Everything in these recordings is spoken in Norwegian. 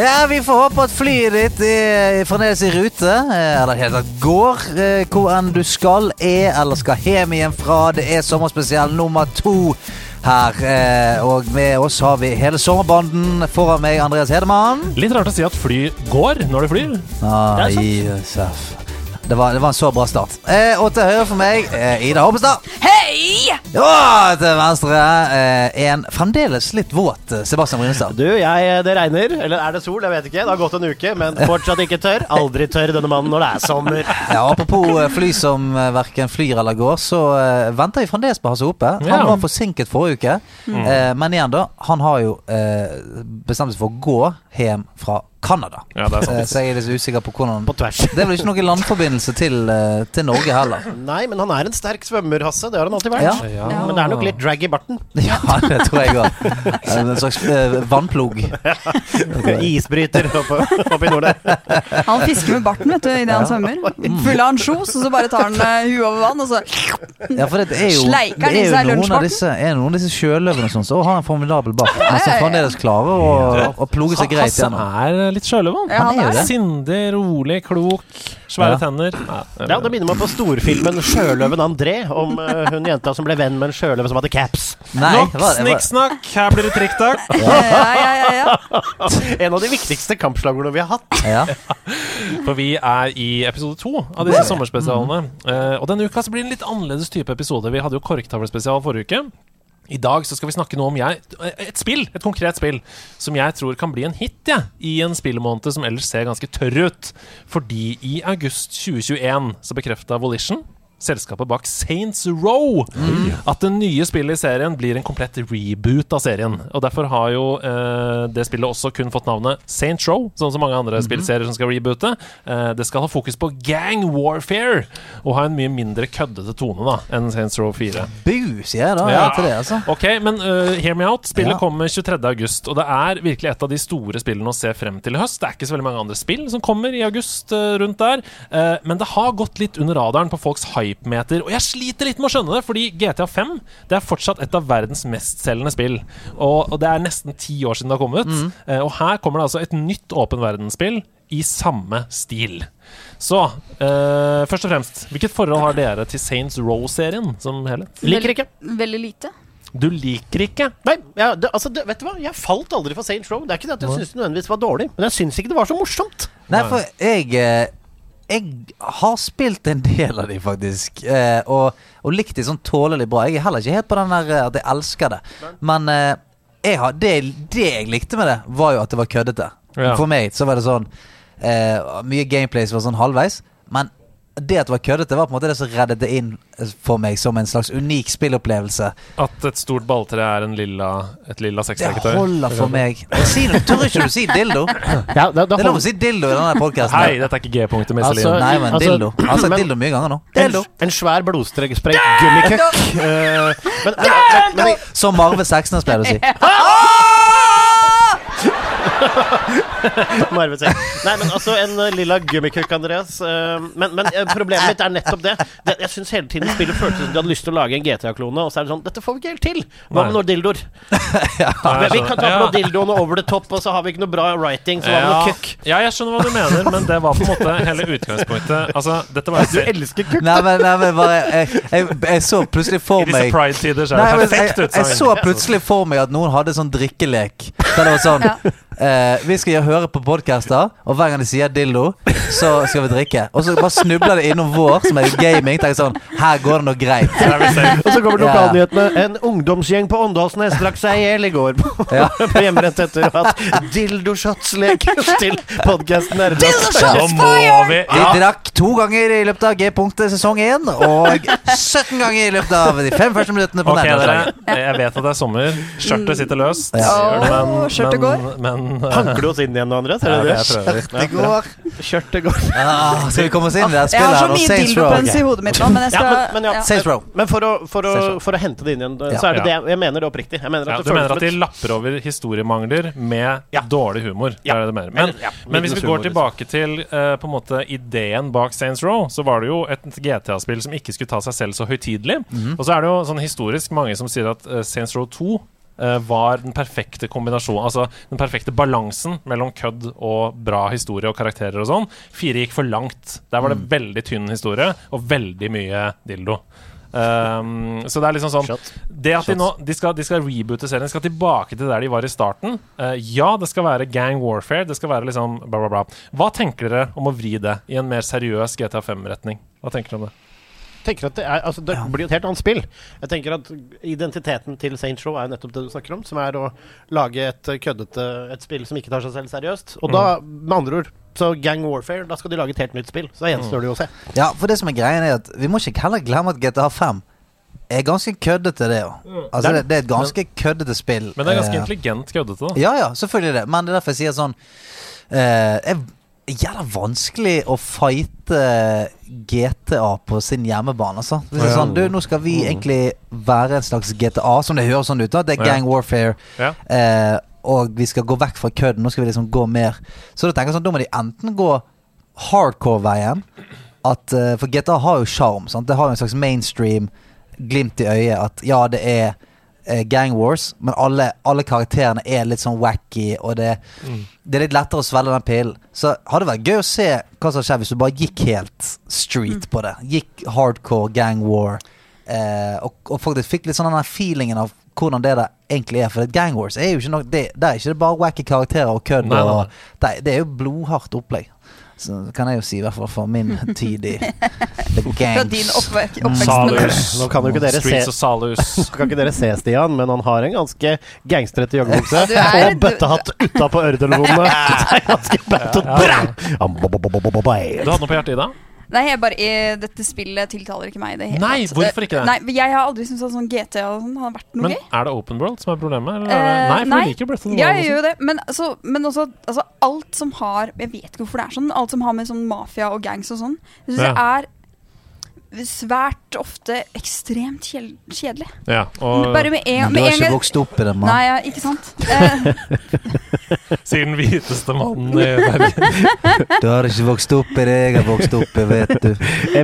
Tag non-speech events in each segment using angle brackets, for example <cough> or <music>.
Ja, vi får håpe at flyet ditt er fremdeles i rute. eh, Eller helt tatt går eh, hvor enn du skal, er eller skal hjem igjen fra. Det er sommerspesial nummer to her. eh, Og med oss har vi hele sommerbanden. Foran meg Andreas Hedemann. Litt rart å si at fly går når det flyr. Ah, Det er sant. Det var, det var en så bra start. Eh, og til høyre for meg, eh, Ida Hobbestad. Hei! Ja, til venstre, eh, en fremdeles litt våt eh, Sebastian Brynestad. Du, jeg, det regner. Eller er det sol? Jeg vet ikke. Det har gått en uke, men fortsatt ikke tørr. Aldri tørr, denne mannen, når det er sommer. Ja, apropos eh, fly som eh, verken flyr eller går, så eh, venter vi fremdeles på Hasse Hope. Han Ja. var forsinket forrige uke. Eh, men igjen, da. Han har jo eh, bestemt seg for å gå hjem fra Canada. Ja, det. Eh, så jeg er litt usikker på hvordan På tvers. Det er vel ikke noen landforbindelse til, eh, til Norge heller. <laughs> Nei, men han er en sterk svømmer, Hasse. Det har han alltid vært. Ja. Ja. Men det er nok litt drag i barten. <laughs> Ja, det tror jeg òg. En slags eh, vannplog. <laughs> Isbryter oppe, oppe i nord der. Han fisker med barten vet du, idet han svømmer. Full av ansjos, og så bare tar han huet over vann, og så Ja, for det er jo, Sleiker det i er jo seg noen, av lunsjbarten? disse, er noen av disse sjøløvene som sånn har en formidabel bart, men som fremdeles klarer å, å ploge seg greit gjennom. Er litt sjølevann. Ja, Han er det. Sindig, rolig, klok, svære Ja. tenner. Ja, Det minner meg på storfilmen 'Sjøløven André', om uh, hun jenta som ble venn med en sjøløve som hadde caps. Nei, Nok snikksnakk, her blir det trikktak. <laughs> Ja, ja, ja, ja. <laughs> En av de viktigste kampslagordene vi har hatt. Ja. <laughs> For vi er i episode to av disse sommerspesialene. Uh, og denne uka så blir det en litt annerledes type episode. Vi hadde jo korktavlespesial forrige uke. I dag så skal vi snakke noe om jeg, et spill, et konkret spill, som jeg tror kan bli en hit ja, i en spillmåned som ellers ser ganske tørr ut. Fordi i august 2021 så bekrefta Volition, selskapet bak Saints Row, at det nye spillet i serien blir en komplett reboot av serien. Og derfor har jo eh, det spillet også kun fått navnet Saints Row, sånn som mange andre spillserier som skal reboote. Eh, det skal ha fokus på gang warfare, og ha en mye mindre køddete tone da enn Saints Row 4. Bu, jeg da Ja. til det, altså. Ok, men uh, hear me out. Spillet Ja. kommer 23. august, og det er virkelig et av de store spillene å se frem til i høst. Det er ikke så veldig mange andre spill som kommer i august uh, rundt der, Uh, men det har gått litt under radaren på folks hypemeter, og jeg sliter litt med å skjønne det, fordi GTA 5 det er fortsatt et av verdens mestselgende spill, og, og det er nesten ti år siden det har kommet. Uh, og her kommer det altså et nytt åpen verdensspill i samme stil. Så uh, først og fremst, hvilket forhold har dere til Saints Row-serien som helhet? Liker ikke. Veldig lite. Du liker ikke? Nei, ja, det, altså, det, vet du hva? Jeg falt aldri for Saints Row. Det er ikke det at jeg syns det nødvendigvis var dårlig, men jeg syns ikke det var så morsomt. Nei, for jeg eh, Jeg har spilt en del av de, faktisk. eh, Og, og likt de sånn tålelig bra. Jeg er heller ikke helt på den der eh, at jeg elsker det. Men eh, jeg har, det, det jeg likte med det, var jo at det var køddete. Ja. For meg så var det sånn eh, Mye gameplay som var sånn halvveis. Men det at det var køddete, var på en måte det som reddet det inn for meg som en slags unik spillopplevelse. At et stort balltre er en lilla, et lilla Det holder for meg. Si, tør ikke du si dildo? Ja, det, Det er lov å si dildo i denne podkasten. Hei, dette er ikke G-punktet, mitt. Altså, Nei, men Altså, dildo. Jeg har sagt dildo mye ganger nå. Dildo. en svær blodstreksprayt gummikøkk. Uh, men, men, Som Marve Seksnes pleier å si. <laughs> Sier. Nei, men altså, en eh, lilla gummikukk, Andreas. eh, men men eh, problemet mitt er nettopp det. jeg syns hele tiden spillet føltes som de hadde lyst til å lage en GTA-klone, og så er det sånn Dette får vi ikke helt til. Hva med noen dildoer? <laughs> ja, Vi, vi kan ta på noen dildo og over the top, og så har vi ikke noe bra writing. Så hva med noe ja, kukk? ja, jeg skjønner hva du mener, men det var på en måte hele utgangspunktet. Altså, dette var Du elsker kukk. Nei, men, nei, men bare Jeg, jeg, jeg så plutselig I disse pride-tider så er det det utsagn. jeg, jeg så plutselig for meg at noen hadde sånn drikkelek. Der det var sånn Ja. Eh, vi skal gjøre høre på podcaster, og hver gang de sier dildo, så skal vi drikke. Og så bare snubler det innom vår, som er gaming. Tenker sånn Her går det noe greit. Og så kommer Ja. lokalnyhetene. En ungdomsgjeng på Åndalsnes drakk seg i hjel i går på, <laughs> Ja. på hjemmebrent etter å ha hatt dildoshots lekes til podkasten. Nå vi De drakk to ganger i løpet av G-punktet sesong 1, og 17 ganger i løpet av de fem første minuttene på okay, dere. Jeg vet at det er sommer. Skjørtet sitter løst. Ja. Men. Men, men <laughs> eh, Hanker du oss inn igjen nå, Andreas? ja, Er det det? prøver. Det går. Kjørtet går. Ah, skal vi komme oss inn i det Jeg spillet har her så nå? mye Saints Row. dildopens i hodet mitt nå, men jeg Ja, skal men, men ja. ja. Saints Row. Men for å, for, å, for å hente det inn igjen, så er det det jeg mener det oppriktig. Jeg mener Ja, at det du mener føles at de et lapper over historiemangler med Ja. dårlig humor? Ja. Det er det du mener. Men, Eller, ja, men hvis vi går humor, tilbake til eh, på en måte ideen bak Saints Row, så var det jo et GTA-spill som ikke skulle ta seg selv så høytidelig. Mhm. Og så er det jo sånn historisk mange som sier at eh, Saints Row 2 eh, var den perfekte kombinasjonen Altså den perfekte balansen mellom kødd og bra historie og karakterer og sånn. Fire gikk for langt. Der var det Mm. veldig tynn historie og veldig mye dildo. Um, så det er liksom sånn Shot. Det at de nå de skal, de skal reboote serien, de skal tilbake til der de var i starten. Uh, ja, det skal være gang warfare. Det skal være liksom bla, bla, bla. Hva tenker dere om å vri det i en mer seriøs GTA 5-retning? Hva tenker dere om det? Tenker at det, er, altså det blir jo et helt annet spill. Jeg tenker at Identiteten til Saints Row er jo nettopp det du snakker om, som er å lage et køddete et spill som ikke tar seg selv seriøst. Og da, med andre ord, så Gang Warfare, da skal de lage et helt nytt spill. Så da gjenstår det jo å se. Ja, for det som er greien er at vi må ikke heller glemme at GTA 5 er ganske køddete, det òg. Altså, det, det er et ganske køddete spill. Men det er ganske uh, intelligent køddete, da. Ja, ja, selvfølgelig det. Men det er derfor jeg sier sånn uh, jeg jævla vanskelig å fighte GTA på sin hjemmebane, altså. Det er sånn, du, nå skal vi egentlig være en slags GTA, som det høres sånn ut. da Det er gang warfare. Ja. Eh, og vi skal gå vekk fra kødden. Nå skal vi liksom gå mer Så da tenker jeg sånn, da må de enten gå hardcore-veien. At, eh, for GTA har jo sjarm. Det har jo en slags mainstream glimt i øyet. At ja, det er eh, gang wars, men alle, alle karakterene er litt sånn wacky, og det, det er litt lettere å svelge den pillen. Så hadde det vært gøy å se hva som skjer hvis du bare gikk helt street på det. Gikk hardcore gang war. Eh, og, og faktisk fikk litt sånn den feelingen av hvordan det der egentlig er. For det gang wars er jo ikke noe det, det er ikke bare wacky karakterer og kødd. Det, det er jo blodhardt opplegg. Så kan jeg jo si, i hvert fall for min <laughs> tid i the Fra din gangs. oppvek Mm. oppvekst. Nå kan jo ikke dere Streets se- of Salus. <laughs> Kan ikke dere se Stian, men han har en ganske gangstrete joggebukse. og bøttehatt utapå <laughs> øredelefonene. Det er ganske bøtt! Du hadde noe på hjertet, Ida? Nei, jeg bare, jeg, dette spillet tiltaler ikke meg i det hele Nei, tatt. hvorfor ikke det? Nei, Jeg har aldri syntes at sånn GTA og sånn har vært noe Men gøy. er det open world som er problemet? Eller er det? Eh, Nei, for nei. du liker Breath of the Ja, jeg gjør jo det, men, altså, men også altså, alt som har Jeg vet ikke hvorfor det er sånn. Alt som har med sånn mafia og gangs og sånn, jeg synes Ja. jeg er svært ofte ekstremt kjedelig. Ja, og Bare med en, Men du har ikke vokst opp i det, mann. Nei, ja, ikke sant? Eh, <laughs> sier den hviteste mannen i <laughs> verden. Du har ikke vokst opp i det jeg har vokst opp i, vet du.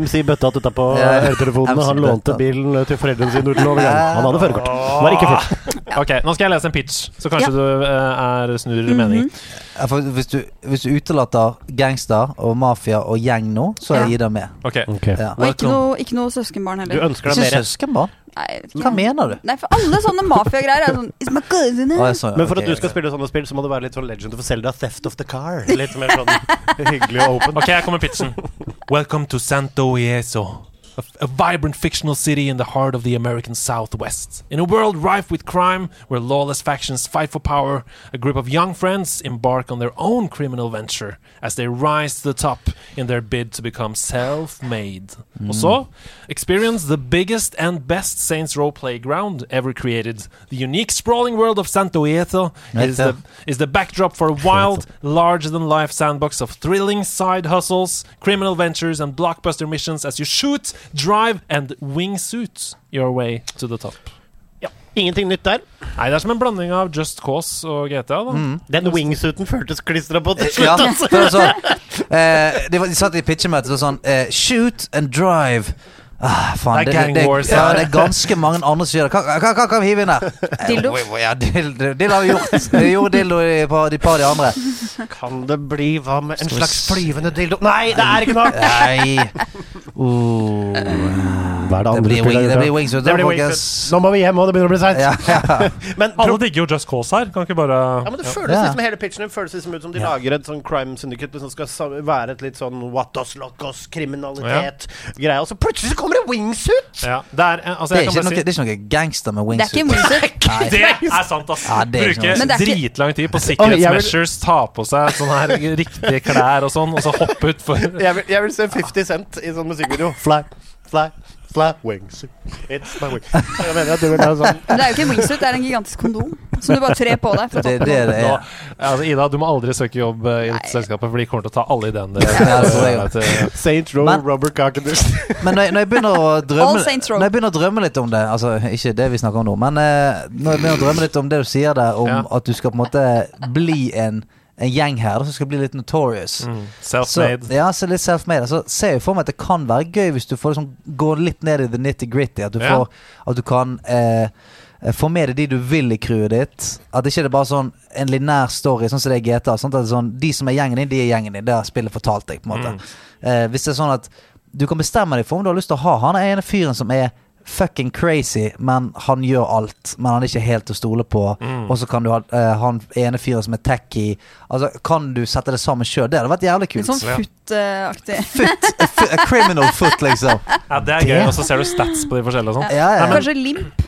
MC Bøttehatt utapå Ja, ja. øretelefonene. Han lånte bilen til foreldrene sine uten overgang. Han hadde førerkort. Var ikke full. Ok, nå skal jeg lese en pitch, så kanskje Ja. du eh, er snur Mhm. mening. Ja, for hvis, du, hvis du utelater gangster og mafia og gjeng nå, så er Ja. Ida med. Ok, Ja. og ikke noe, ikke noe søskenbarn Du heller. ønsker deg Ikke mer søskenbarn? Nei. Hva mener du? Nei, for alle sånne mafiagreier er sånn It's my cousin. Jeg så- Men for at du skal spille sånne spill, så må det være litt sånn Legend of Zelda Theft of the Car. Litt mer sånn <laughs> hyggelig og open. Ok, her kommer pitchen. <laughs> Welcome to Santo Ieso. A, a vibrant fictional city in the heart of the American Southwest. In a world rife with crime, where lawless factions fight for power, a group of young friends embark on their own criminal venture as they rise to the top in their bid to become self-made. Og så, experience the biggest and best Saints Row playground ever created. The unique sprawling world of Santo Ieso is the, is the backdrop for a wild, larger-than-life sandbox of thrilling side hustles, criminal ventures, and blockbuster missions as you shoot, drive, and wingsuit your way to the top. Ja. Ingenting nytt der. Nei, det er som en blanding av Just Cause og GTA. da Den wingsuiten føltes klistra på til <laughs> slutt. Ja, for sånn eh, de, var, de satt i pitchemøte og sånn eh, Shoot and drive. Ah, faen, Det er det, det, wars, ja, det er ganske mange andre som gjør det. Hva, kan vi hive inn her? Dildo. Eh, Ja, dildo, dildo har vi gjort. Vi gjorde dildo i par- de par de andre. Kan det bli hva med en slags flyvende dildo Nei, det er ikke noe! Nei. Oh. Hva er det Det andre blir, spillet wing, det blir wingsuit. Det blir folkens. Nå må vi hjem, og det begynner å bli seint. Ja, <laughs> Alle digger jo Just Cause her. Kan ikke bare ja, men det føles Ja. liksom hele pitchen føles liksom ut som de lager et sånn crime syndicate som skal være et litt sånn what does Locos, kriminalitet-greie, og så plutselig så kommer det wingsuit! Ja. Det er, eh, altså, Det er, jeg ikke kan noe, bare det er ikke noe gangster med Det er ikke wingsuit. wingsuit. <laughs> Si Det er sant, ass! Ja, det er Bruke det dritlang tid på sikkerhetsmeasures, ta på seg sånne her riktige klær og sånn, og så hoppe utfor. Jeg vil, jeg vil se 50 Cent i sånn musikkvideo. Fly, fly, fly, wings. It's my wings. Jeg mener at det vil være sånn Men det er jo ikke en wingsuit, det er en gigantisk kondom som du bare trer på deg. For å Det toppe det det Nå, er. altså, Ida, du må aldri søke jobb eh, i dette selskapet, for de kommer til å ta alle ideene dine. Ja, det tror jeg til- Saint Row, Men- Robert Cockenders. <laughs> Men når jeg, når jeg begynner å All drømme Saints Row. Når jeg begynner å drømme litt om det Altså ikke det vi snakker om nå, men eh, når jeg begynner å drømme litt om det du sier der, om Ja. at du skal på en måte bli en, en gjeng her som skal bli litt notorious. Mm, Self-made. ja, så litt self-made. Så ser jo for meg at det kan være gøy hvis du får liksom gå litt ned i the nitty-gritty. At du Ja. får At du kan eh, eh, få med deg de du vil i crewet ditt. At det ikke er bare sånn en linær story, sånn som det er GTA. Sånn at det er sånn, de som er gjengen din, de er gjengen din. Det har spillet fortalt deg. på en måte Mm. eh, Hvis det er sånn at du kan bestemme deg for om du har lyst til å ha han ene fyren som er fucking crazy, men han gjør alt. Men han er ikke helt til å stole på. Mm. Og så kan du ha uh, han ene fyren som er tacky. Altså, Kan du sette det sammen sjøl? Det hadde vært jævlig Litt kult. sånn foot-aktig. <laughs> Foot, a, foot, a criminal foot, liksom. Ja, det er gøy, og så ser du stats på de forskjellige og sånn. Ja, ja. Kanskje limp?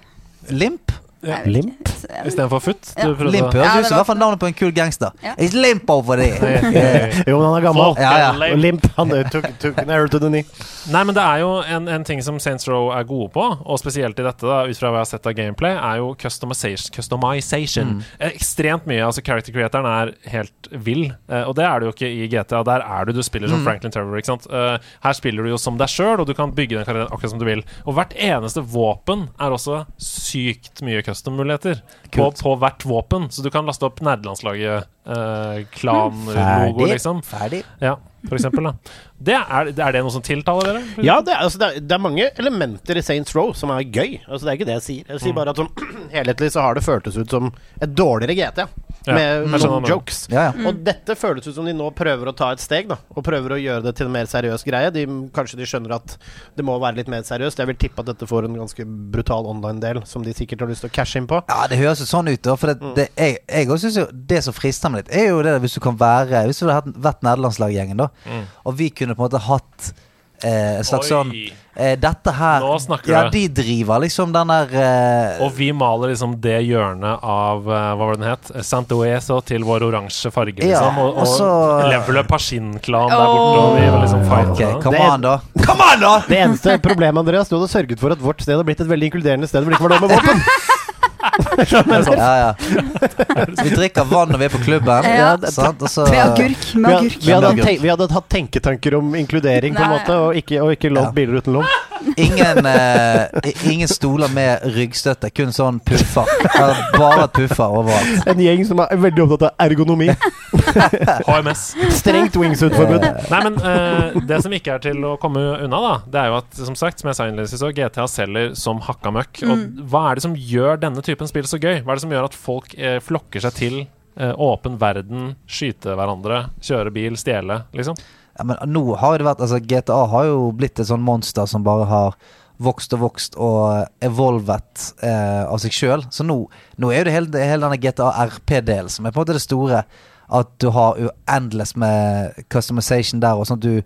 Limp? Ja. Limp? Istedenfor Futt? Ja. Limp høres Ja, ut som i hvert fall navnet på en kul gangster. Ja. It's limp over there. <laughs> Eh, <laughs> Jo, men han er gammel. Ja, ja. Limp. Han eh, took, took an to the knee. Nei, men det er jo en, en ting som Saints Row er gode på, og spesielt i dette, da, ut fra hva jeg har sett av gameplay, er jo customization. customization. Mm. Ekstremt mye. altså Character creatoren er helt vill, eh, og det er du jo ikke i GTA. Der er du, du spiller som Franklin Trevor. ikke sant? Eh, her spiller du jo som deg sjøl, og du kan bygge den karakteren akkurat som du vil. Og hvert eneste våpen er også sykt mye custom-muligheter på, på hvert våpen. Så du kan laste opp nerdelandslaget, eh, klan-logo, liksom. Ferdig. Ja, for eksempel. Da. Det er, er det noe som tiltaler dere? Ja, det er, altså, det, er, det er mange elementer i Saints Row som er gøy. Altså, det er ikke det jeg sier. Jeg sier bare at sånn <clears throat> helhetlig så har det føltes ut som et dårligere GT. Ja, med noen jokes. Ja, ja. Og dette føles ut som de nå prøver å ta et steg, da. Og prøver å gjøre det til en mer seriøs greie. De, kanskje de skjønner at det må være litt mer seriøst. Jeg vil tippe at dette får en ganske brutal online-del, som de sikkert har lyst til å cashe inn på. Ja, det høres jo sånn ut, da. For det, det, jeg, òg syns jo det som frister meg litt, er jo det hvis du kan være Hvis du hadde vært nederlandslaggjengen, da, Mm. og vi kunne på en måte hatt eh, en slags Oi. sånn eh, Dette her Nå snakker Ja, du. de driver liksom den der eh, Og vi maler liksom det hjørnet av eh, Hva var det den het? Santoeso til vår oransje farge, Ja, liksom. og, og og så- leveler Pashin-klan der borte, og vi liksom fighter, Ok, da. come on, da. <laughs> Come on, da! Det eneste problemet, Andreas, du hadde sørget for at vårt sted hadde blitt et veldig inkluderende sted hvor det ikke var lov med våpen. <laughs> Ja, ja. <laughs> Vi drikker vann når vi er på klubben. Ja. sant? Og så Med agurk. Vi, Med agurk. vi, hadde, vi hadde hatt tenketanker om inkludering, på en måte, og ikke, og ikke lov Ja. biler uten lom. Ingen, eh, ingen stoler med ryggstøtte, kun sånn puffer. Bare puffer overalt. En gjeng som er veldig opptatt av ergonomi. <laughs> HMS. Strengt wingsuit-forbud. Nei, men eh, det som ikke er til å komme unna, da, det er jo at, som sagt, som jeg sa innledningsvis, GTA selger som hakka møkk. Og hva er det som gjør denne typen spill så gøy? Hva er det som gjør at folk eh, flokker seg til eh, åpen verden, skyte hverandre, kjøre bil, stjele, liksom? Ja, men nå har det vært Altså GTA har jo blitt et sånn monster som bare har vokst og vokst og evolvet eh, av seg sjøl. Så nå, nå er jo det hele, hele denne GTA RP-delen som er på en måte det store. At du har uendelig med customization der. Og sånn du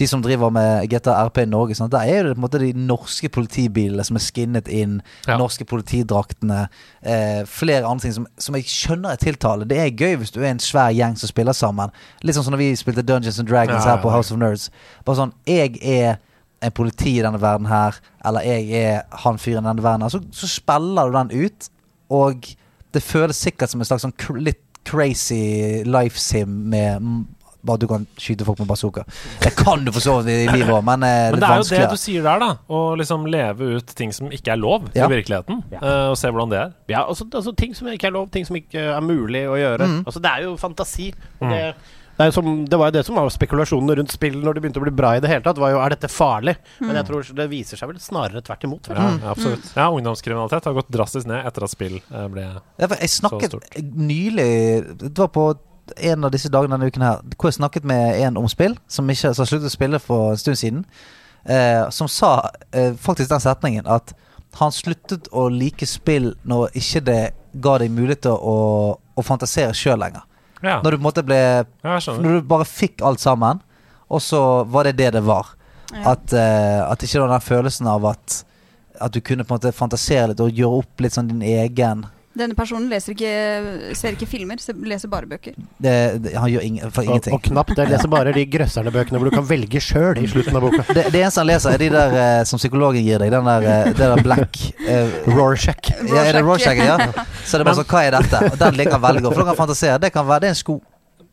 De som driver med GTA RP i Norge, sånn, der er det på en måte de norske politibilene som er skinnet inn. Ja. Norske politidraktene. Eh, flere andre ting som, som jeg skjønner er tiltale. Det er gøy hvis du er en svær gjeng som spiller sammen. Litt sånn som når vi spilte Dungeons and Dragons Ja, her på. House of Nerds. Bare sånn Jeg er en politi i denne verden her, eller jeg er han fyren i denne verden her. Så, så spiller du den ut, og det føles sikkert som en slags sånn litt crazy life sim med mm, bare du kan skyte folk med bazooka. Det kan du for så vidt i <laughs> livet òg, men, eh, Men det det er jo det du sier der, da. Å liksom leve ut ting som ikke er lov Ja. i virkeligheten. eh, og se hvordan det er. Ja, altså, altså ting som ikke er lov, ting som ikke er mulig å gjøre. Mm. Altså Det er jo fantasi. Og Mm. Det, er som, det var jo det som var spekulasjonene rundt spill når det begynte å bli bra i det hele tatt. Var jo, Er dette farlig? Men jeg tror det viser seg vel snarere tvert imot. Ja, absolutt. Mm. Ja, ungdomskriminalitet har gått drastisk ned etter at spill eh, ble Ja, jeg snakket stort. nylig Det var på en av disse dagene denne uken her hvor jeg snakket med en om spill, som ikke som har sluttet å spille for en stund siden. eh, som sa eh, faktisk den setningen at han sluttet å like spill når ikke det ga deg mulighet til å, å fantasere sjøl lenger. Ja, Når du på en måte ble ja. Når du bare fikk alt sammen, og så var det det det var. Ja. At, uh, at ikke den følelsen av at At du kunne på en måte fantasere litt og gjøre opp litt sånn din egen Denne personen leser ikke, ser ikke filmer, leser bare bøker. det, det, Han gjør ingen, for ingenting. og knapt det. Leser bare de grøsserne-bøkene hvor du kan velge sjøl i slutten av boka. <laughs> Det, det eneste han leser, er de der eh, som psykologen gir deg. Den der, eh, det der black eh, Rorschach. Ja, er det Rorschach? Ja. <laughs> Så det er bare sånn, hva er dette? Og den liker han veldig godt. For da kan fantasere. Det kan være det er en sko.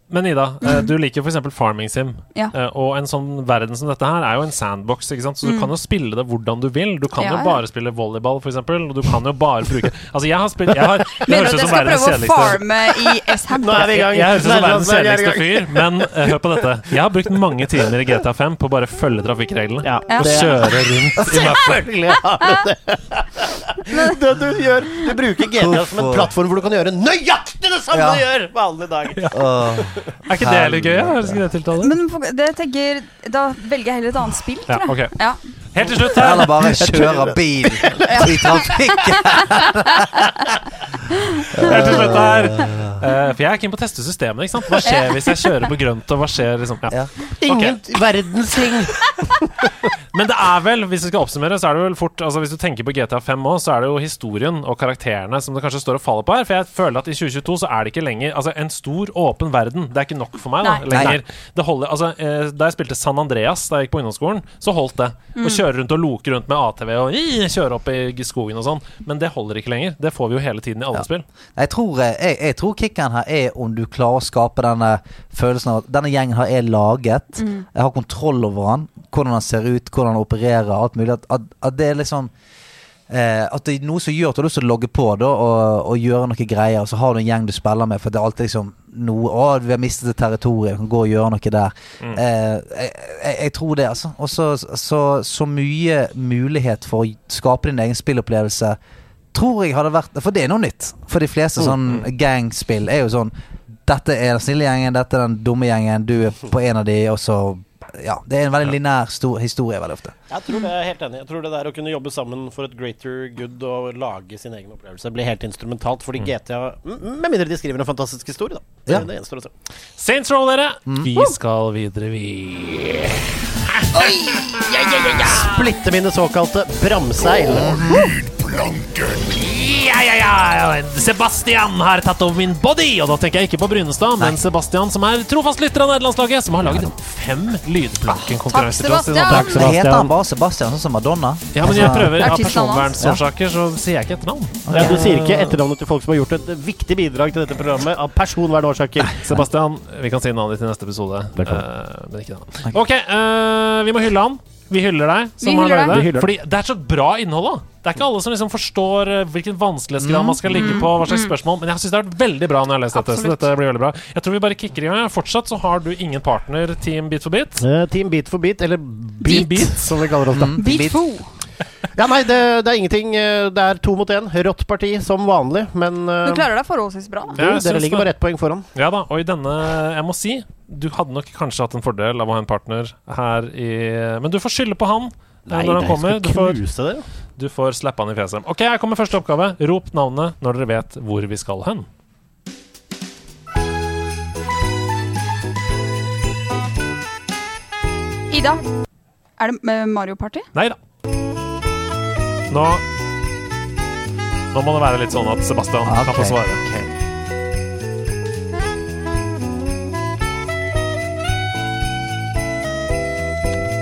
Men Ida, mm. du liker f.eks. Farming Sim. Ja. Eh, og en sånn verden som dette her er jo en sandbox, ikke sant? så du kan jo spille det hvordan du vil. Du kan Mm. Ja, jo ja. bare spille volleyball, f.eks., og du kan jo bare bruke Altså, jeg har spilt jeg har, <laughs> Det Mener du at jeg skal prøve å farme i Sham? Nå er vi i gang. Jeg høres ut som verdens er kjedeligste fyr, men uh, hør på dette. Jeg har brukt mange timer i GTA 5 på å bare følge trafikkreglene. Ja. Og kjøre rundt i mappet. Selvfølgelig har du det. <laughs> det du gjør Du bruker GTA som en plattform hvor du kan gjøre nøyaktig det samme Ja. du gjør vanlig dag. Åh. Er ikke det litt gøy? Ja? Ikke det? Men det tenker Da velger jeg heller et annet spill, tror jeg. Ja. Helt til slutt her. Eller bare kjøre bil <laughs> i trafikken. Helt til slutt her. Eh, for jeg er keen på å teste systemet. ikke sant? Hva skjer hvis jeg kjører på grønt, og hva skjer liksom ja. Ja. Ingen verdens ting. Men det er vel, hvis vi skal oppsummere, så er det vel fort Altså Hvis du tenker på GTA 5 òg, så er det jo historien og karakterene som det kanskje står og faller på her. For jeg føler at i 2022 så er det ikke lenger Altså En stor, åpen verden, det er ikke nok for meg da Nei. lenger. Det holder Altså eh, Da jeg spilte San Andreas da jeg gikk på ungdomsskolen, så holdt det. Mm. Å kjøre rundt og loke rundt med ATV og kjøre opp i skogen og sånn. Men det holder ikke lenger. Det får vi jo hele tiden i alle Ja. spill. Jeg tror, eh, jeg, jeg tror kicken her er om du klarer å skape denne følelsen av at denne gjengen her er laget. Mm. Jeg har kontroll over han, hvordan han ser ut, hvordan han opererer, alt mulig. At, at, at det er liksom eh, At det er noe som gjør at du har lyst til å logge på da, og, og gjøre noe greier, og så har du en gjeng du spiller med, for det er alltid liksom noe Å, vi har mistet et territorium, kan gå og gjøre noe der. Mm. Eh, jeg, jeg, jeg tror det, altså. Og så, så, så mye mulighet for å skape din egen spillopplevelse tror jeg hadde vært For det er noe nytt. For de fleste sånn gangspill er jo sånn Dette er den snille gjengen, dette er den dumme gjengen, du er på en av de, og så Ja. Det er en veldig linær stor historie veldig ofte. Jeg tror det er helt enig. Jeg tror det der å kunne jobbe sammen for et greater good og lage sin egen opplevelse blir helt instrumentalt. Fordi GTA Med mindre de skriver en fantastisk historie, da. Det, Ja. det gjenstår å se. Saints Row, dere! Mm. Vi skal videre, vi. Splitte mine såkalte bramseil. Ja, ja, ja! Sebastian har tatt over min body! Og da tenker jeg ikke på Brunestad, men Sebastian, som er trofast lytter av nederlandslaget, som har laget fem lydplankenkonkurranser til oss. Takk, Sebastian. Heter han bare Sebastian, sånn som Madonna? Ja, men jeg prøver Av personvernsårsaker så sier jeg ikke etternavn. Okay. du sier ikke etternavnet til folk som har gjort et viktig bidrag til dette programmet av personvernårsaker. <laughs> Sebastian, vi kan si navnet ditt i neste episode. uh, Eh, men ikke denne. Ok, uh, vi må hylle han. Vi hyller deg. Som Vi har deg. det. Fordi det er så bra innhold. da Det er ikke alle som liksom forstår eh, hvilken vanskelighetsgrad man skal ligge på. Hva slags spørsmål Men jeg syns det har vært veldig bra når jeg har lest dette. Så dette blir veldig bra Jeg tror vi bare kicker i gang. Fortsatt så har du ingen partner, Team Beat for beat. Uh, team Beat for beat, eller Beat, Beat, som vi kaller oss da. Mm, Beat beat. Ja, nei, det, det er ingenting. eh, Det er to mot én. Rått parti som vanlig, men eh, Du klarer deg forholdsvis bra. Ja, dere ligger det. bare ett poeng foran. Ja da, og i denne Jeg må si, du hadde nok kanskje hatt en fordel av å ha en partner her i Men du får skylde på han. eh, Nei, når han kommer. Du får, dere. du får slappe han i fjeset. Ok, her kommer første oppgave. Rop navnet når dere vet hvor vi skal hen. Ida, er det Mario Party? Nei da. Nå Nå må det være litt sånn at Sebastian okay, kan få svare. Okay.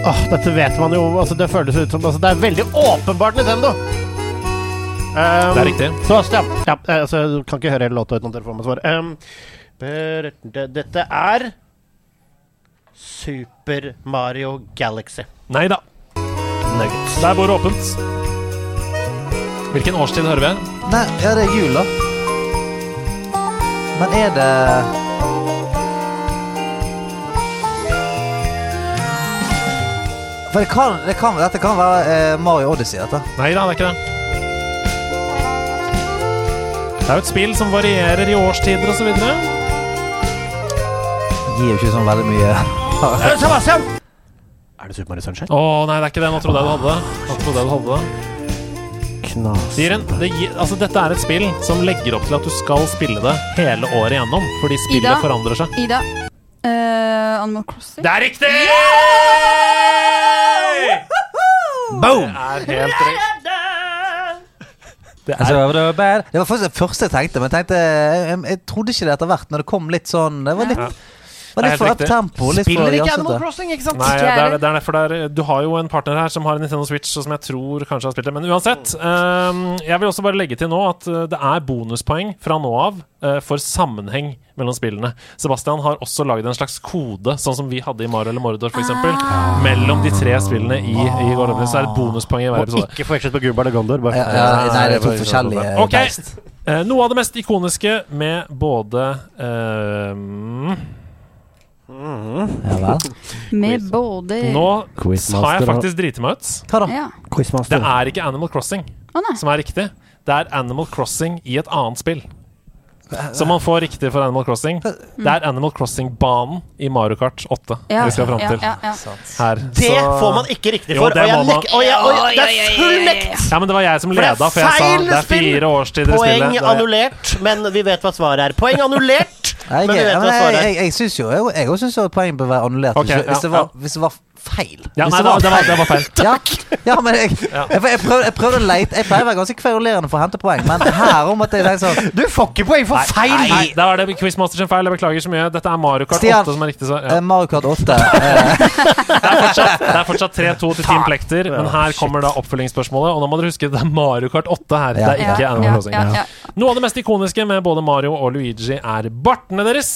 Oh, dette vet man jo. Altså, det føles ut som altså, Det er veldig åpenbart Nintendo. Um, Det er riktig. Så, ja, ja, eh, altså, jeg kan ikke høre hele låta uten at dere får meg svar. Um, dette er Super Mario Galaxy. Nei da. Nuggets. Der bor åpent. Hvilken årstid hører vi? Nei, ja, det er jul, da. Men er det For det kan, det kan, dette kan være eh, Mario Odyssey, dette. Nei da, det er ikke det. Det er jo et spill som varierer i årstider osv. Gir jo ikke sånn veldig mye! <laughs> Er det Super Mario Sunshine? Å nei, det er ikke det. Nå trodde jeg du hadde det. Nå trodde jeg du hadde det. Knas. Siren, det altså, dette er et spill som legger opp til at du skal spille det hele året igjennom, fordi spillet Ida? forandrer seg. Ida. eh, Animal Crossing. Det er riktig! Boom! Det er helt riktig. Det Altså, er, det var. Det var faktisk det første jeg tenkte, men jeg tenkte Jeg, jeg, jeg trodde ikke det etter hvert, når det kom litt sånn Det var litt, Ja. Var Det er litt for riktig. up-tempo. Litt Spiller for ikke Animal Animal Crossing, ikke sant? nei, det er, det er derfor det er, Du har jo en partner her som har en Nintendo Switch, og som jeg tror kanskje har spilt det. Men uansett. Um, jeg vil også bare legge til nå at eh, det er bonuspoeng fra nå av uh, for sammenheng mellom spillene. Sebastian har også lagd en slags kode, sånn som vi hadde i Mario eller Mordor f.eks. Ah. Mellom de tre spillene i, i Gorilla. Så er det bonuspoeng i hver episode. Og ikke forvekslet på Gullbar og Gondor. Bare. Ja, ja, nei, det er to forskjellige okay. Eh, noe av det mest ikoniske med både Ja vel. Med både Nå har jeg faktisk driti meg ut. Hva da? Ja. Det er ikke Animal Crossing oh, som er riktig. Det er Animal Crossing i et annet spill. Som man får riktig for Animal Crossing. Det er Animal Crossing-banen i Mario Kart 8 Ja, vi skal fram til ja, ja. her. Det får man ikke riktig Jo, for. det og jeg nek- og jeg, og jeg, det er full nekt! Ja, men det var jeg som leda, for jeg sa det er fire årstider i Poeng spillet. Er- annullert, men vi vet hva svaret er. Poeng annullert, Jeg, men vi vet hva jeg, svaret er. jeg, jeg syns jo Jeg, òg syns poenget bør være annullert Ok, hvis, hvis, ja, det var, ja. hvis det var feil. Ja, nei, det var, det var, det var feil. <laughs> Ja, ja, men jeg, <laughs> jeg, jeg, prøvde, jeg prøvde å leite Jeg pleier å være ganske kverulerende for å hente poeng, men her om at jeg tenker sånn Du får ikke poeng for feil! Nei, da er det Quizmasters sin feil. Jeg beklager så mye. Dette er Mario Kart Stian. 8 som er riktig svar. eh, Ja. Mario Kart 8 <laughs> eh, Det er fortsatt 3-2 til Team Plekter, men her kommer da oppfølgingsspørsmålet. Og nå må dere huske det er Mario Kart 8 her. Det er ikke Ja, Animal ja, Crossing. ja, ja. Noe av det mest ikoniske med både Mario og Luigi er bartene deres.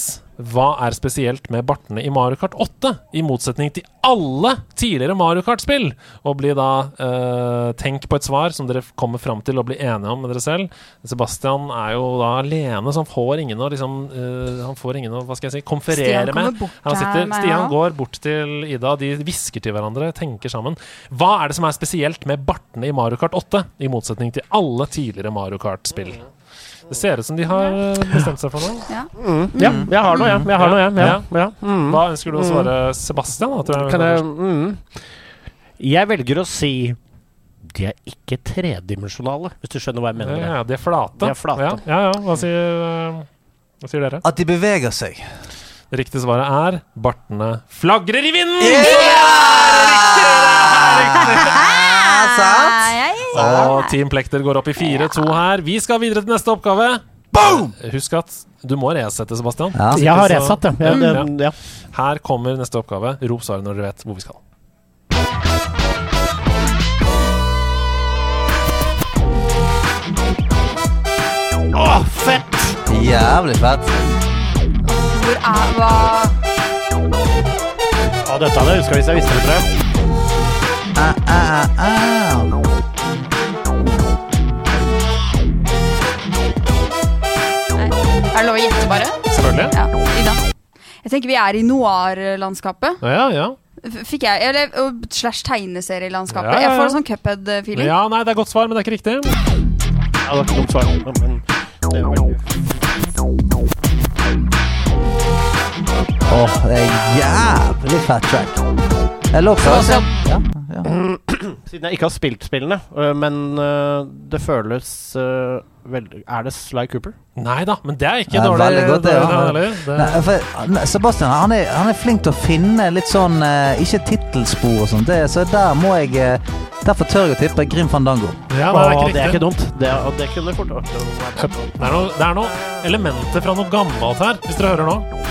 Hva er spesielt med bartene i Mario Kart 8, i motsetning til alle tidligere Mario Kart-spill? Og bli da eh, Tenk på et svar som dere kommer fram til og blir enige om med dere selv. Sebastian er jo da alene, så han får ingen å liksom eh, Han får ingen å hva skal jeg si, konferere med. bort Han sitter, Stian ja. går bort til Ida, de hvisker til hverandre, tenker sammen. Hva er det som er spesielt med bartene i Mario Kart 8, i motsetning til alle tidligere Mario Kart-spill? Det ser ut som de har eh, bestemt seg for noe. Ja. Ja, jeg har noe, jeg. Jeg har noe, jeg. Ja. Ja. Mm. Hva ønsker du å svare Sebastian? Da, tror jeg. Kan jeg mm. Jeg velger å si de er ikke tredimensjonale, hvis du skjønner hva jeg mener. ja, de er flate. De er flate. Ja, ja, ja. Hva, sier, eh, hva sier dere? At de beveger seg. Riktig svaret er bartene flagrer i vinden! Ja, sant? Og Team Plekter går opp i 4-2 her. Vi skal videre til neste oppgave. Boom! Husk at du må resette, Sebastian. Ja. Jeg har resatt, ja. ja, det, ja. Her kommer neste oppgave. Rop svaret når dere vet hvor vi skal. Å, fett! Jævlig fett. Hvor er hva Å, dette hadde jeg huska hvis jeg visste det. tror jeg. Ah, ah, ah, ah. Selvfølgelig. Ja. Ida. Jeg tenker vi er i noir-landskapet. Ja, ja. Fikk jeg Eller slash tegneserielandskapet. Ja, ja, ja. Jeg får en sånn Cuphead-feeling. Ja, nei, det er godt svar, men det er ikke riktig. Ja, det er ikke dumt svar. Men, det er veldig- Åh, det er jævlig fat track. Jeg Sebastian. ja, ja. Siden jeg ikke har spilt spillene, øh, men øh, det føles øh, veldig Er det Sly Cooper? Nei da, men det er ikke dårlig. veldig godt, det, det, ja. Nei, for, Sebastian han er, han er flink til å finne litt sånn Ikke tittelspor og sånt, det, så der må jeg Derfor tør jeg å tippe Grim Fandango. ja, det er ikke det er ikke dumt. Det, og det kunne fort vært er, det er noe elementer fra noe gammelt her, hvis dere hører nå.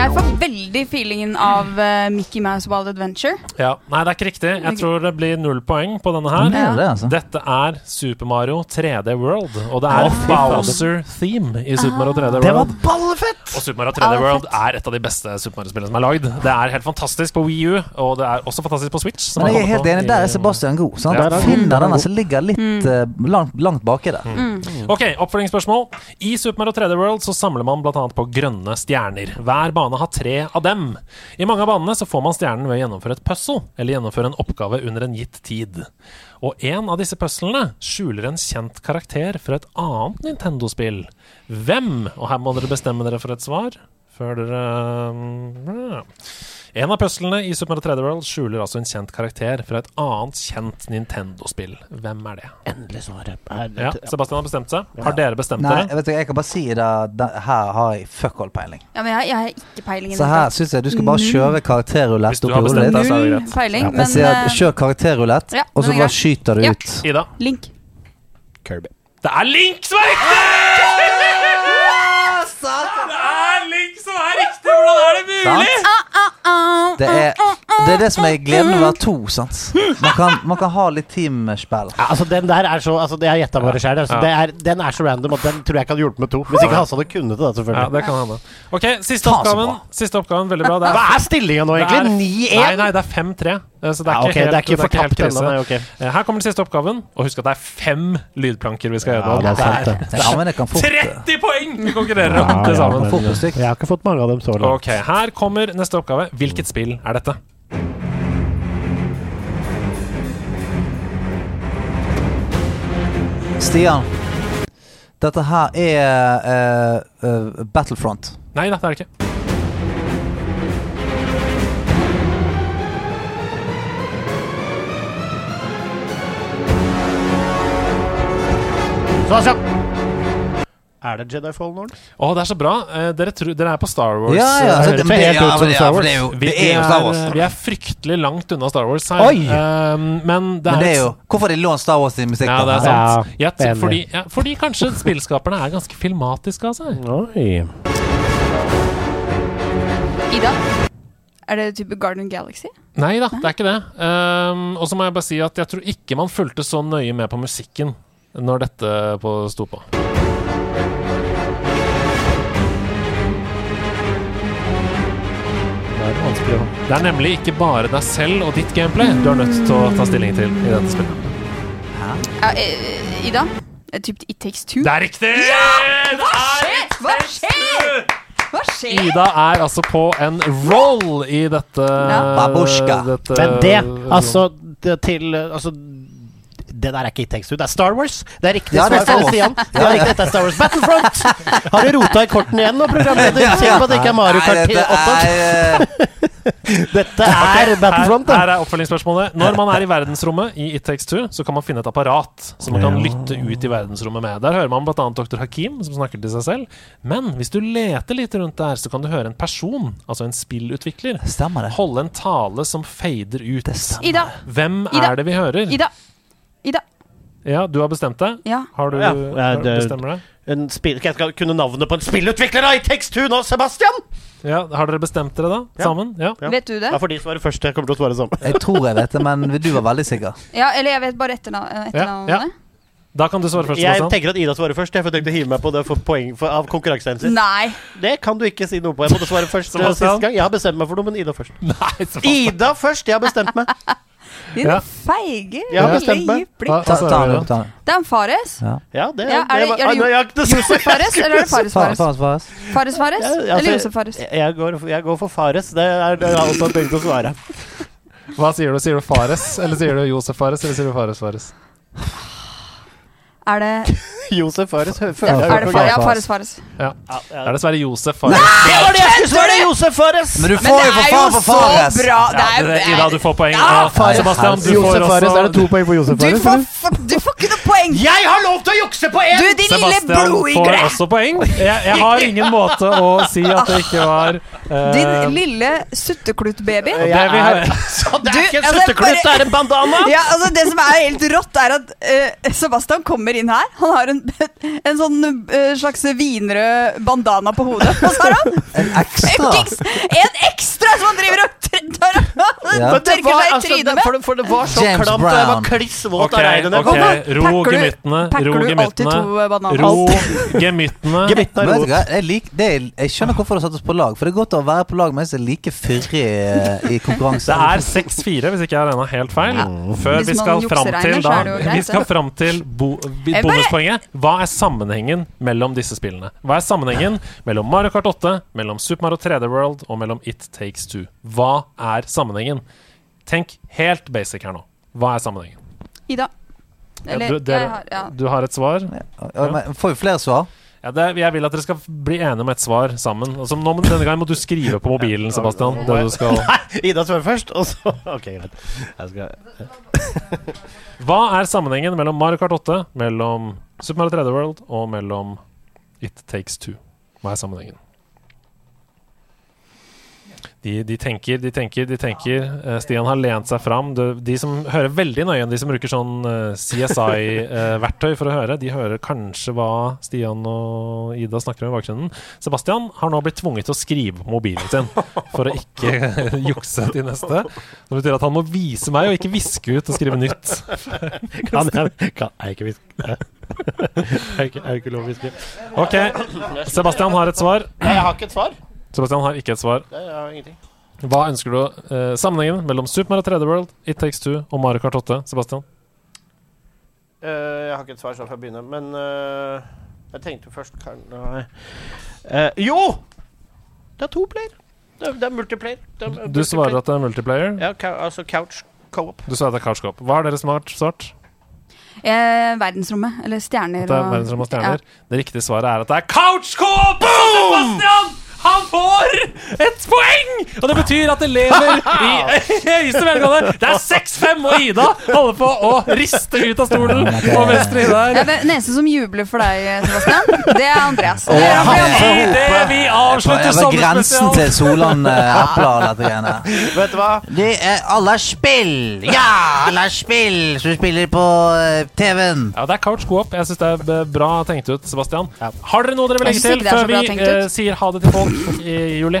Altså, jeg får veldig feelingen av uh, Mickey Mouse Wild Adventure. Ja. Nei, det er ikke riktig. Jeg tror det blir null poeng på denne her. Det er det, altså. Dette er Super Mario 3D World, og det er oh. Bowser-theme i Super Mario 3D World. Det var ballefett! Og Super Mario 3D Ja, er World er et av de beste Super Mario-spillene som er lagd. Det er helt fantastisk på Wii U, og det er også fantastisk på Switch. som Men jeg er helt enig, der er Sebastian god. Sant? Ja, er finner denne som ligger litt eh, langt, langt baki der. Ok, oppfølgingsspørsmål. I Super Mario 3D World så samler man bl.a. på grønne stjerner. Hver bane har tre av av dem. I mange av banene så får man stjernen ved å gjennomføre et puzzle, eller gjennomføre en oppgave under en gitt tid. Og en av disse puzzlene skjuler en kjent karakter fra et annet Nintendo-spill. Hvem? Og her må dere bestemme dere for et svar. Før dere mm, En av puslene i Super Mario 3D World skjuler altså en kjent karakter fra et annet kjent Nintendo-spill. Hvem er det? Endelig svaret. Er, Ja, Sebastian har bestemt seg. Har dere bestemt Nei, dere? jeg vet ikke, jeg kan bare si det. Her har jeg fuck all peiling. Ja, men jeg, jeg har ikke peiling. i Så her syns jeg du skal bare kjøre karakterrulett opp i hodet ditt. Null peiling, Jeg men sier at eh, kjør karakterrulett, ja, og så bare skyter du Ja. ut. Ida? Link. Kirby. Det er Link som er riktig! <laughs> Det er Link som er riktig! Hvordan er det mulig? Sant? Det er, det er det som er gleden ved å være to, sant. Man kan, man kan ha litt teamspill. Ja, altså Den der er så Altså Det jeg gjetta bare sjøl. Altså, Ja. det er- Den er så random at den tror jeg ikke hadde hjulpet med to. Hvis ikke Hasse hadde kunnet det, da, Ja, selvfølgelig. det kan hende. Ok, siste Faen, så oppgaven. bra. Siste oppgaven, Veldig bra. Det er, Hva er stillinga nå, egentlig? Nei, 9-1? nei, det er 5-3. Eh, Så det er Ja, ikke helt, det er ikke helt krise. ennå. nei, ok. Eh, Her kommer den siste oppgaven. Og husk at det er fem lydplanker vi skal Ja, det er sant, det. Ja, men det kan 30 poeng vi konkurrerer om Ja, til ja, sammen. Jeg har ikke fått mange av dem så langt. Okay, Her kommer neste oppgave. Hvilket spill er dette? Stian, dette her er uh, uh, Battlefront. Nei da, det er det ikke. Er det Jedi Fallen Order? Å, det er så bra. Eh, dere, tror, dere er på Star Wars. Ja, ja, eh, altså, det, men, ja, men, ja, Star for det er jo, vi, det er jo Star Wars. vi er fryktelig langt unna Star Wars her. Oi! Eh, men det er, Men det er jo Hvorfor har de lånt Star Wars i musikken? Ja, det er sant. Ja, Ja, fordi, ja, fordi kanskje spillskaperne er ganske filmatiske av seg. Oi. Ida. Er det type Garden Galaxy? Nei da, det er ikke det. Um, og så må jeg bare si at jeg tror ikke man fulgte så nøye med på musikken når dette på, sto på. Det er vanskelig å Det er nemlig ikke bare deg selv og ditt gameplay du er nødt til å ta stilling til i dette spillet. Ja, eh, Ida. Typ It Takes Two? Det er riktig! Hva Det er skjer? Hva skjer? Hva skjer? Ida er altså på en roll i dette Ja. Dette- Men det, altså det til Altså det der er ikke It Takes Two, det er Star Wars. Det er riktig Ja, svar fra. Stian. Det er riktig, dette er Star Wars Battlefront! Har du rota i kortene igjen nå, programleder? Sikker på at det ikke er Mario Kart Nei, dette 8? er, eh, <laughs> Dette er Battlefront, her, her er oppfølgingsspørsmålet. Når man er i verdensrommet i It Takes Two, så kan man finne et apparat som man kan lytte ut i verdensrommet med. Der hører man bl.a. dr. Hakim, som snakker til seg selv. Men hvis du leter litt rundt der, så kan du høre en person, altså en spillutvikler, holde en tale som fader ut. Hvem er det vi hører? Ida. Ida. Ja, du har bestemt deg? Ja. Har du Ja, har du Bestemmer det? En spill, jeg skal kunne navnet på en spillutvikler da, i Tekstun og nå, Sebastian! Ja, Har dere bestemt dere, da? Ja. Sammen? Ja. Ja. Vet du det? Ja, for de svarer først. Jeg kommer til å svare sammen. Jeg tror jeg vet det, men du var veldig sikker. Ja, eller jeg vet bare etternavnet. eh, etternavnet. Ja, ja. Da kan du svare først. Jeg tenker at Ida svarer først. Jeg får tenkt å hive meg på det for poeng for, av konkurransehensyn. Nei. Det kan du ikke si noe på. Jeg måtte svare først eh, sist gang. Jeg har bestemt meg for noe, men Ida først. Nei, Ida først! Jeg har bestemt meg. Din Ja. feige Jeg har lille bestemt meg. Det er en Fares. Ja, det, Ja, er det- er det er det Josef Fares, eller er det Fares Fares? Fares, Fares. Fares Fares? Ja, altså, Eller Josef Fares? Jeg, jeg, går, jeg går for Fares. Det er det jeg har tenkt å svare. Hva sier du? Sier du Fares, eller sier du Josef Fares, eller sier du Fares Fares? Er det <laughs> Josef Fares ja, føler jeg er det hørte Fa ja. Fares Fares. Ja. Ja, Det er dessverre Josef Fares. Det var det jeg skulle svare! Josef Fares! Men du får det jo for er faen for Fares! bra! Det er, Ida, du får poeng. Ja, Fares. Sebastian, du får Josef Fares, også er det to poeng på Josef du, Fares? får, du får ikke noe poeng! Jeg har lov til å jukse på Du, én! lille Sebastian får også poeng. Jeg, jeg har ingen måte å si at det ikke var uh, Din lille suttekluttbaby. det vi hører. <laughs> Så det Du, er ikke en altså, sutteklutt, det er en bandana! Ja, altså Det som er helt rått, er at uh, Sebastian kommer inn her. Han har en, <laughs> en sånn eh, slags vinrød bandana på hodet. Og så har han En ekstra. en ekstra som han driver og Ja. Men det var, altså, det, for, det, for det var så James klamt, og jeg var kliss våt av regnet. da ok. Ro gemyttene. Ro Pakker du alltid gemyttene. to bananer? Ro gemyttene. <laughs> Jeg, lik, det jeg skjønner hvorfor du har satt oss på lag. For det er godt å være på lag mens jeg er like fyrig eh, i konkurranse. <laughs> Det er 6-4, hvis ikke jeg har regna helt feil. Før vi skal fram til da Vi skal fram til bo, bonuspoenget. Hva er sammenhengen mellom disse spillene? Hva er sammenhengen mellom Mario Kart 8, mellom Super Mario 3D World og mellom It Takes Two? Hva er sammenhengen? Tenk helt basic her nå. Hva er sammenhengen? Ida. Ja, du, dere, jeg har ja. du har et svar? Ja, men Får vi flere svar? Ja, det, jeg vil at dere skal bli enige om et svar sammen. Altså, nå, denne gangen må du skrive på mobilen, Sebastian. Det du skal. <laughs> Ida svarer først, og så <laughs> Ok, greit. Jeg skal <laughs> Hva er sammenhengen mellom Mario Kart 8, mellom Super Mario 3D World og mellom It Takes Two? Hva er sammenhengen? De, de tenker, de tenker, de tenker. Eh, Stian har lent seg fram. De, de som hører veldig nøye, de som bruker sånn eh, CSI-verktøy for å høre, de hører kanskje hva Stian og Ida snakker om i bakgrunnen. Sebastian har nå blitt tvunget til å skrive på mobilen sin for å ikke <laughs> jukse til neste. Det betyr at han må vise meg og ikke viske ut og skrive nytt. <laughs> Kan jeg kan, jeg ikke viske? <laughs> Er ikke, er ikke lov å hviske? Ok, Sebastian har et svar. Nei, jeg har ikke et svar. Sebastian har ikke et svar. Nei, Jeg har ingenting. Hva ønsker du? eh, sammenhengen mellom Super Mario 3D World, It Takes Two og Mario Kart 8? Sebastian? Eh, jeg har ikke et svar fra jeg begynne, men eh, jeg tenkte først kan. Eh, jo! Det er to player. Det er, det er multiplayer. Det er, Du svarer at det er multiplayer. Ja, altså couch co-op. Du svarer at det er Couch Co-op. Hva har dere smart svart? Eh, verdensrommet. Eller stjerner. Det er og- verdensrom og stjerner? Det riktige svaret er at det er Couch Co-op! Boom! Sebastian! Han får et poeng! Og det betyr at det lever i <laughs> høyeste velgående Det er 6-5, og Ida holder på å riste ut av stolen Og venstre Ida er her. Den eneste som jubler for deg, Sebastian, det er Andreas. Han får Idet vi avslutter Det var grensen til Solan Epler, dette greiene. Vet du hva? Det er alle spill! Ja, alle spill som spiller på eh, TV-en. Ja, det er Couch Co-op. Jeg syns det er bra tenkt ut, Sebastian. Har dere noe dere vil legge til det før vi eh, sier ha det til folk <laughs> i juli?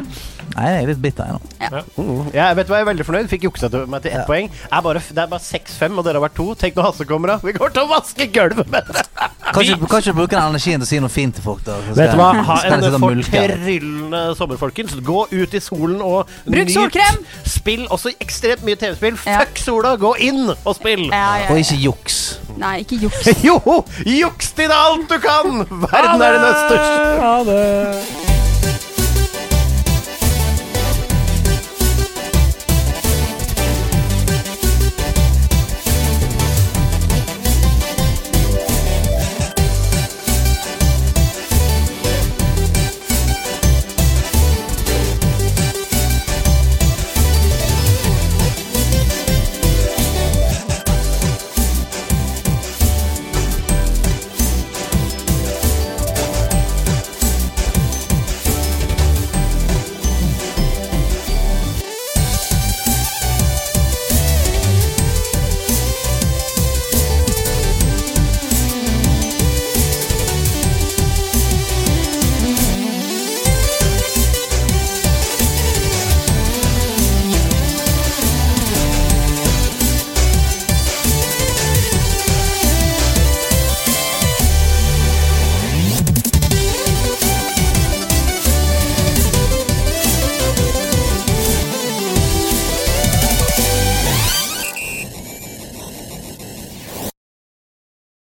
Nei, jeg er litt bitter jeg nå. Ja, vet du hva, jeg er veldig fornøyd. Fikk juksa til meg til ett Ja. poeng. Er bare, det er bare 6-5, og dere har vært to. Tenk når Hasse kommer, da. Vi går til å vaske gulvet med det! Kanskje, kanskje bruke den energien til å si noe fint til folk. da Vet du hva? Ha en sitte fortryllende sommer, folkens. Gå ut i solen og Bruk solkrem! Spill også ekstremt mye TV-spill. Ja. Fuck sola, gå inn og spill! Ja, ja, Og ja. ikke juks. Nei, ikke juks. <laughs> Jo! Juks til alt du kan! <laughs> Verden er din østers. Ha det!